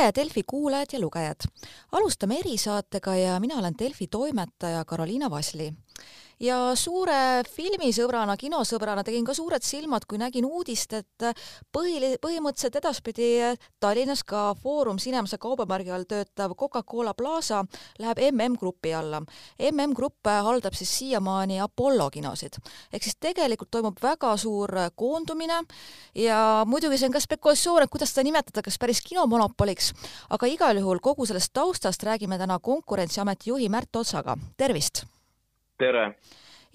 tere, Delfi kuulajad ja lugejad! alustame erisaatega ja mina olen Delfi toimetaja Karoliina Vasli ja suure filmisõbrana, kinosõbrana tegin ka suured silmad, kui nägin uudist, et põhili-, põhimõtteliselt edaspidi Tallinnas ka Foorum Cinemase kaubamärgi all töötav Coca-Cola Plaza läheb MM Grupi alla. MM Grupp haldab siis siiamaani Apollo kinosid. ehk siis tegelikult toimub väga suur koondumine ja muidugi see on ka spekulatsioon, et kuidas seda nimetada, kas päris kinomonopoliks, aga igal juhul kogu sellest taustast räägime täna Konkurentsiameti juhi Märt Otsaga, tervist! Tere!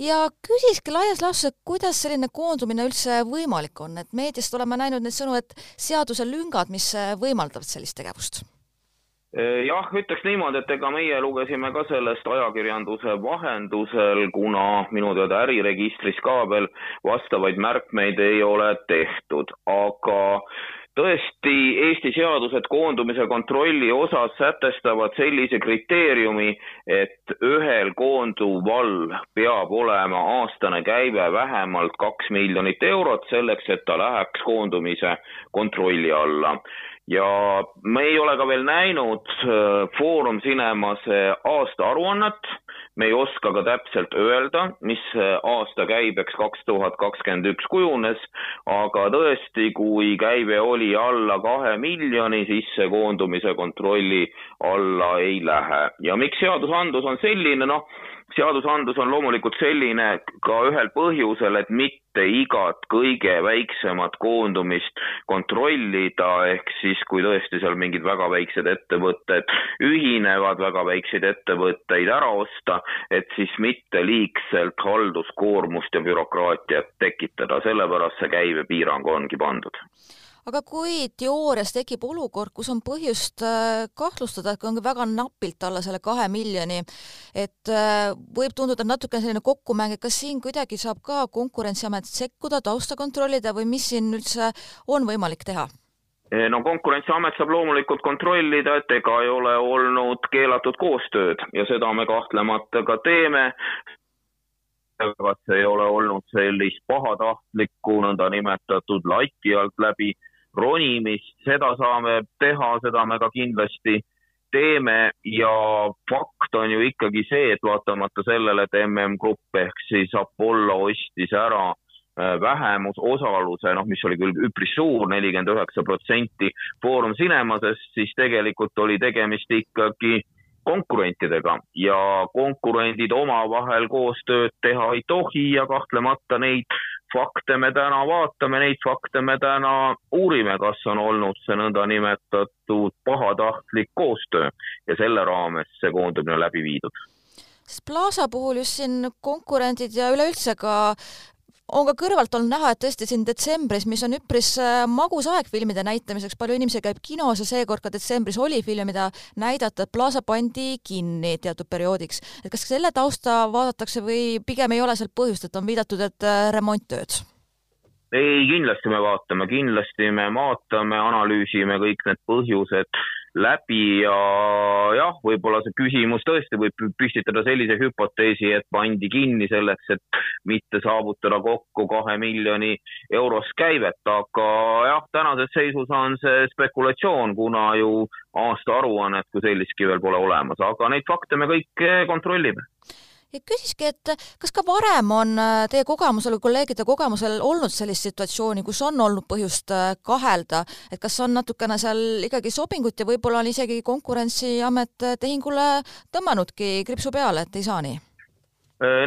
ja küsiski laias laastus, et kuidas selline koondumine üldse võimalik on, et meediast oleme näinud neid sõnu, et seaduselüngad, mis võimaldavad sellist tegevust? jah, ütleks niimoodi, et ega meie lugesime ka sellest ajakirjanduse vahendusel, kuna minu teada äriregistris ka veel vastavaid märkmeid ei ole tehtud, aga tõesti, Eesti seadused koondumise kontrolli osas sätestavad sellise kriteeriumi, et ühel koonduval peab olema aastane käive vähemalt kaks miljonit eurot selleks, et ta läheks koondumise kontrolli alla. Ja me ei ole ka veel näinud äh, Foorum Cinemase aastaaruannet me ei oska ka täpselt öelda, mis aasta käibeks kaks tuhat kakskümmend üks kujunes, aga tõesti, kui käive oli alla kahe miljoni, siis see koondumise kontrolli alla ei lähe. ja miks seadusandlus on selline, noh, seadusandlus on loomulikult selline ka ühel põhjusel, et mitte igat kõige väiksemat koondumist kontrollida, ehk siis kui tõesti seal mingid väga väiksed ettevõtted ühinevad, väga väikseid ettevõtteid ära osta, et siis mitte liigselt halduskoormust ja bürokraatiat tekitada, sellepärast see käibepiirang ongi pandud aga kui teoorias tekib olukord, kus on põhjust äh, kahtlustada, et kui on väga napilt alla selle kahe miljoni, et äh, võib tunduda natukene selline kokkumäng, et kas siin kuidagi saab ka Konkurentsiamet sekkuda, tausta kontrollida või mis siin üldse on võimalik teha? no Konkurentsiamet saab loomulikult kontrollida, et ega ei ole olnud keelatud koostööd ja seda me kahtlemata ka teeme kas ei ole olnud sellist pahatahtlikku nõndanimetatud lati alt läbi ronimist, seda saame teha, seda me ka kindlasti teeme ja fakt on ju ikkagi see, et vaatamata sellele, et MM Grupp ehk siis Apollo ostis ära äh, vähemusosaluse, noh, mis oli küll üpris suur, nelikümmend üheksa protsenti Foorum Cinemasest, siis tegelikult oli tegemist ikkagi konkurentidega ja konkurendid omavahel koostööd teha ei tohi ja kahtlemata neid fakte me täna vaatame, neid fakte me täna uurime, kas on olnud see nõndanimetatud pahatahtlik koostöö ja selle raames see koondumine läbi viidud. Sest Plaza puhul just siin konkurendid ja üleüldse ka on ka kõrvalt olnud näha, et tõesti siin detsembris, mis on üpris äh, magus aeg filmide näitamiseks, palju inimesi käib kinos ja seekord ka detsembris oli film, mida näidata, Plaza pandi kinni teatud perioodiks. et kas selle tausta vaadatakse või pigem ei ole seal põhjust, et on viidatud, et äh, remonttööd? ei, kindlasti me vaatame, kindlasti me vaatame, analüüsime kõik need põhjused läbi ja jah, võib-olla see küsimus tõesti võib püstitada sellise hüpoteesi, et pandi kinni selleks, et mitte saavutada kokku kahe miljoni eurost käivet, aga jah, tänases seisus on see spekulatsioon, kuna ju aastaaruannet kui sellistki veel pole olemas, aga neid fakte me kõik kontrollime ja küsiski, et kas ka varem on äh, teie kogemusel või kolleegide kogemusel olnud sellist situatsiooni, kus on olnud põhjust äh, kahelda, et kas on natukene seal ikkagi sobingut ja võib-olla on isegi Konkurentsiamet äh, tehingule tõmmanudki kriipsu peale, et ei saa nii?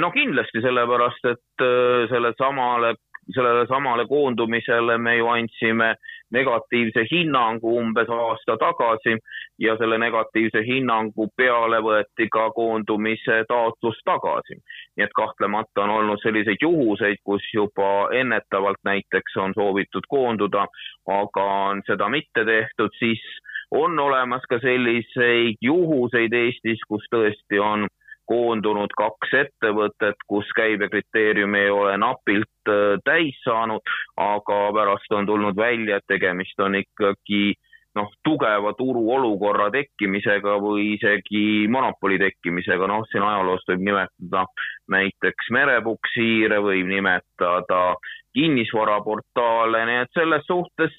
no kindlasti, sellepärast et sellele samale sellele samale koondumisele me ju andsime negatiivse hinnangu umbes aasta tagasi ja selle negatiivse hinnangu peale võeti ka koondumise taotlus tagasi. nii et kahtlemata on olnud selliseid juhuseid, kus juba ennetavalt näiteks on soovitud koonduda, aga on seda mitte tehtud, siis on olemas ka selliseid juhuseid Eestis, kus tõesti on koondunud kaks ettevõtet, kus käibekriteerium ei ole napilt äh, täis saanud, aga pärast on tulnud välja, et tegemist on ikkagi noh, tugeva turuolukorra tekkimisega või isegi monopoli tekkimisega, noh, siin ajaloost võib nimetada näiteks merepuksiire, võib nimetada kinnisvaraportaale, nii et selles suhtes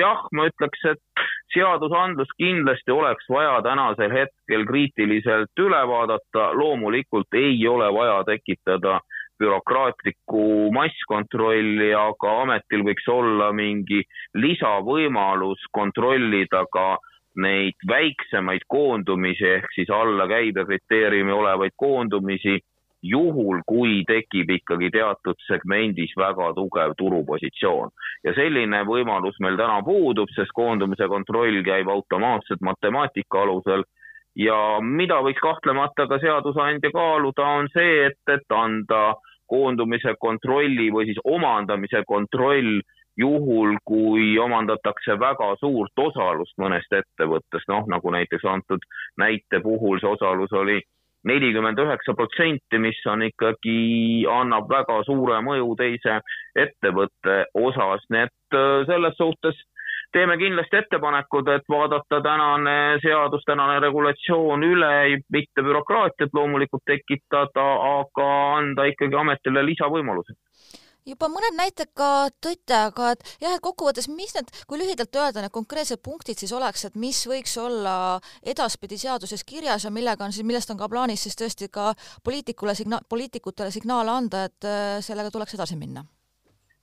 jah, ma ütleks, et seadusandlus kindlasti oleks vaja tänasel hetkel kriitiliselt üle vaadata, loomulikult ei ole vaja tekitada bürokraatlikku masskontrolli, aga ametil võiks olla mingi lisavõimalus kontrollida ka neid väiksemaid koondumisi ehk siis alla käibekriteeriumi olevaid koondumisi juhul, kui tekib ikkagi teatud segmendis väga tugev turupositsioon. ja selline võimalus meil täna puudub, sest koondumise kontroll käib automaatselt matemaatika alusel ja mida võiks kahtlemata ka seadusandja kaaluda, on see, et, et anda koondumise kontrolli või siis omandamise kontroll juhul, kui omandatakse väga suurt osalust mõnest ettevõttest, noh nagu näiteks antud näite puhul see osalus oli nelikümmend üheksa protsenti, mis on ikkagi, annab väga suure mõju teise ettevõtte osas, nii et äh, selles suhtes teeme kindlasti ettepanekud, et vaadata tänane seadus, tänane regulatsioon üle, mitte bürokraatiat loomulikult tekitada, aga anda ikkagi ametile lisavõimalused juba mõned näited ka tõite, aga et jah, et kokkuvõttes, mis need, kui lühidalt öelda, need konkreetsed punktid siis oleks, et mis võiks olla edaspidi seaduses kirjas ja millega on siis, millest on ka plaanis siis tõesti ka poliitikule signa-, poliitikutele signaale anda, et äh, sellega tuleks edasi minna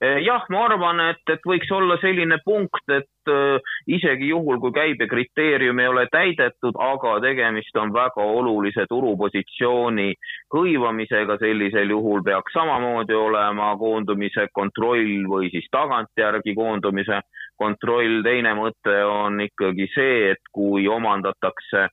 jah, ma arvan, et, et võiks olla selline punkt, et äh, isegi juhul, kui käibekriteerium ei ole täidetud, aga tegemist on väga olulise turupositsiooni hõivamisega, sellisel juhul peaks samamoodi olema koondumise kontroll või siis tagantjärgi koondumise kontroll. teine mõte on ikkagi see, et kui omandatakse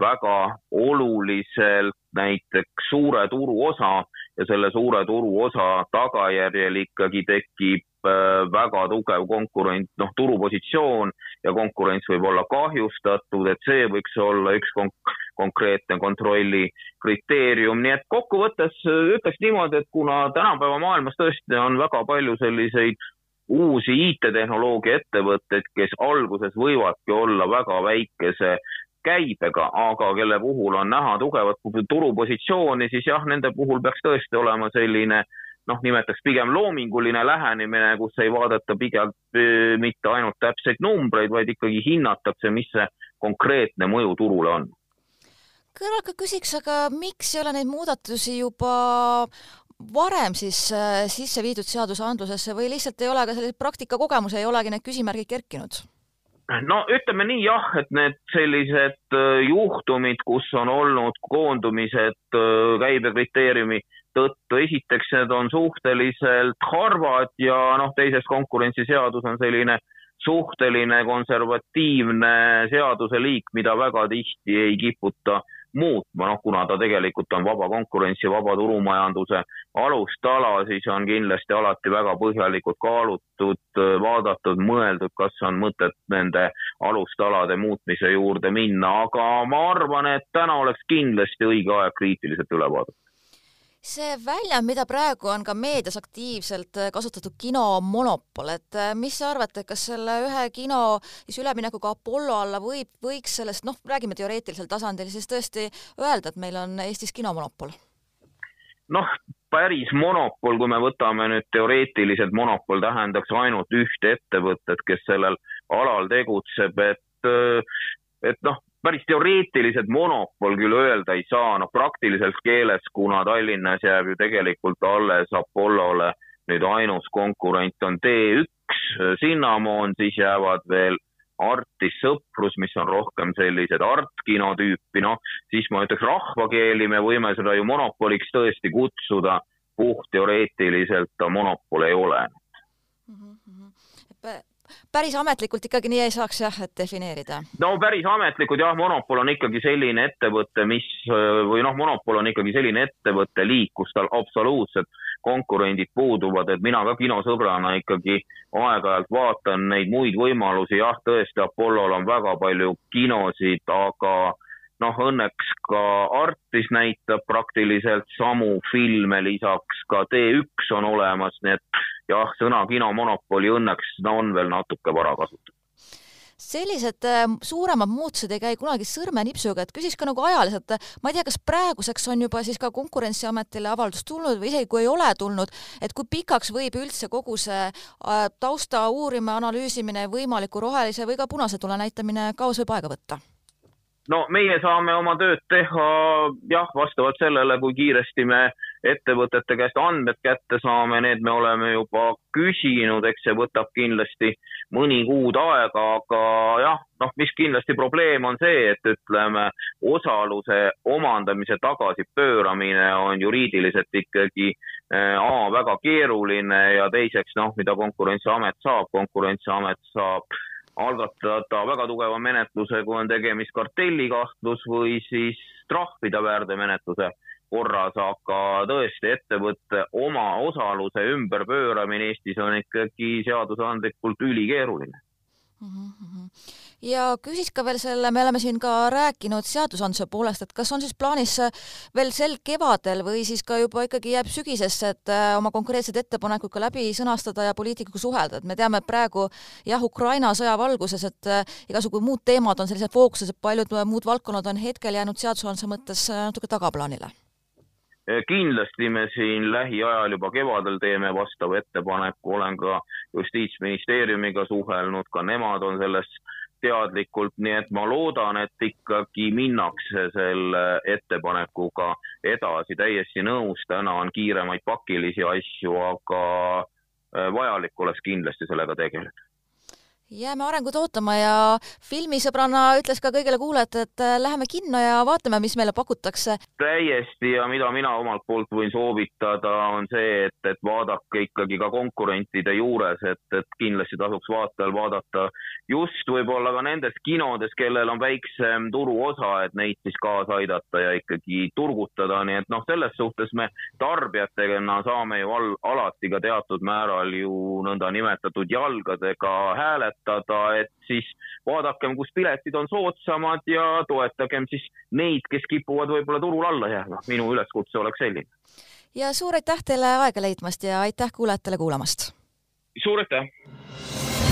väga oluliselt näiteks suure turuosa, ja selle suure turuosa tagajärjel ikkagi tekib äh, väga tugev konkurent, noh, turupositsioon ja konkurents võib olla kahjustatud, et see võiks olla üks konk konkreetne kontrolli kriteerium, nii et kokkuvõttes äh, ütleks niimoodi, et kuna tänapäeva maailmas tõesti on väga palju selliseid uusi IT-tehnoloogia ettevõtteid, kes alguses võivadki olla väga väikese käibega, aga kelle puhul on näha tugevat turupositsiooni, siis jah, nende puhul peaks tõesti olema selline noh, nimetaks pigem loominguline lähenemine, kus ei vaadata pigem mitte ainult täpseid numbreid, vaid ikkagi hinnatakse, mis see konkreetne mõju turule on. kõrvalt ka küsiks, aga miks ei ole neid muudatusi juba varem siis äh, sisse viidud seadusandlusesse või lihtsalt ei ole ka selliseid praktikakogemusi, ei olegi need küsimärgid kerkinud? no ütleme nii jah, et need sellised äh, juhtumid, kus on olnud koondumised äh, käibekriteeriumi tõttu, esiteks need on suhteliselt harvad ja noh, teiseks konkurentsiseadus on selline suhteline konservatiivne seaduseliik, mida väga tihti ei kiputa muutma, noh kuna ta tegelikult on vaba konkurentsi, vaba turumajanduse alustala, siis on kindlasti alati väga põhjalikult kaalutud, vaadatud, mõeldud, kas on mõtet nende alustalade muutmise juurde minna, aga ma arvan, et täna oleks kindlasti õige aeg kriitiliselt üle vaadata see väljend, mida praegu on ka meedias aktiivselt kasutatud kinomonopol, et äh, mis sa arvad, et kas selle ühe kino siis üleminekuga Apollo alla võib, võiks sellest, noh, räägime teoreetilisel tasandil, siis tõesti öelda, et meil on Eestis kinomonopol? noh, päris monopol, kui me võtame nüüd teoreetiliselt, monopol tähendaks ainult ühte ettevõtet, kes sellel alal tegutseb, et äh, et noh, päris teoreetiliselt monopol küll öelda ei saa, noh praktiliselt keeles, kuna Tallinnas jääb ju tegelikult alles Apollole nüüd ainus konkurent on T1 Cinnamoon, siis jäävad veel Artis sõprus, mis on rohkem sellised artkino tüüpi, noh siis ma ütleks rahvakeeli, me võime seda ju monopoliks tõesti kutsuda, puhtteoreetiliselt ta monopol ei ole päris ametlikult ikkagi nii ei saaks jah, et defineerida? no päris ametlikult jah, monopol on ikkagi selline ettevõte, mis või noh, monopol on ikkagi selline ettevõtte liik, kus tal absoluutselt konkurendid puuduvad, et mina ka kinosõbrana ikkagi aeg-ajalt vaatan neid muid võimalusi, jah, tõesti, Apollol on väga palju kinosid, aga noh, õnneks ka Artis näitab praktiliselt samu filme, lisaks ka T1 on olemas, nii et jah, sõna kinomonopoli õnneks no, on veel natuke vara kasutada sellised äh, suuremad muutused ei käi kunagi sõrmenipsuga, et küsiks ka nagu ajaliselt, ma ei tea, kas praeguseks on juba siis ka Konkurentsiametile avaldus tulnud või isegi kui ei ole tulnud, et kui pikaks võib üldse kogu see äh, tausta uurimine, analüüsimine, võimaliku rohelise või ka punase tule näitamine kaos võib aega võtta? No meie saame oma tööd teha jah, vastavalt sellele, kui kiiresti me ettevõtete käest andmed kätte saame, need me oleme juba küsinud, eks see võtab kindlasti mõni kuud aega, aga jah, noh, mis kindlasti probleem on see, et ütleme, osaluse omandamise tagasipööramine on juriidiliselt ikkagi äh, A väga keeruline ja teiseks noh, mida Konkurentsiamet saab, Konkurentsiamet saab algatada väga tugeva menetluse, kui on tegemist kartellikahtlus või siis trahvida väärteomenetluse korras, aga tõesti ettevõtte oma osaluse ümberpööramine Eestis on ikkagi seadusandlikult ülikeeruline mm. -hmm. Ja küsiks ka veel selle, me oleme siin ka rääkinud seadusandluse poolest, et kas on siis plaanis veel sel kevadel või siis ka juba ikkagi jääb sügisesse, et äh, oma konkreetsed ettepanekud ka läbi sõnastada ja poliitikuga suhelda, et me teame, praegu jah, Ukraina sõja valguses, et äh, igasugu muud teemad on sellised fookuses, et paljud muud valdkonnad on hetkel jäänud seadusandluse mõttes äh, natuke tagaplaanile. Kindlasti me siin lähiajal juba kevadel teeme vastava ettepaneku, olen ka justiitsministeeriumiga suhelnud, ka nemad on sellest teadlikult, nii et ma loodan, et ikkagi minnakse selle ettepanekuga edasi, täiesti nõus, täna on kiiremaid pakilisi asju, aga eh, vajalik oleks kindlasti sellega tegeleda jääme arengut ootama ja filmisõbrana ütles ka kõigile kuulajatele, et äh, läheme kinno ja vaatame, mis meile pakutakse. täiesti ja mida mina omalt poolt võin soovitada, on see, et, et vaadake ikkagi ka konkurentide juures, et, et kindlasti tasuks vaatajal vaadata just võib-olla ka nendes kinodes, kellel on väiksem turuosa, et neid siis kaasa aidata ja ikkagi turgutada, nii et noh, selles suhtes me tarbijatena saame ju al alati ka teatud määral ju nõndanimetatud jalgadega hääletada toetada, et siis vaadakem, kus piletid on soodsamad ja toetagem siis neid, kes kipuvad võib-olla turul alla jääma. minu üleskutse oleks selline. ja suur aitäh teile aega leidmast ja aitäh kuulajatele kuulamast! suur aitäh!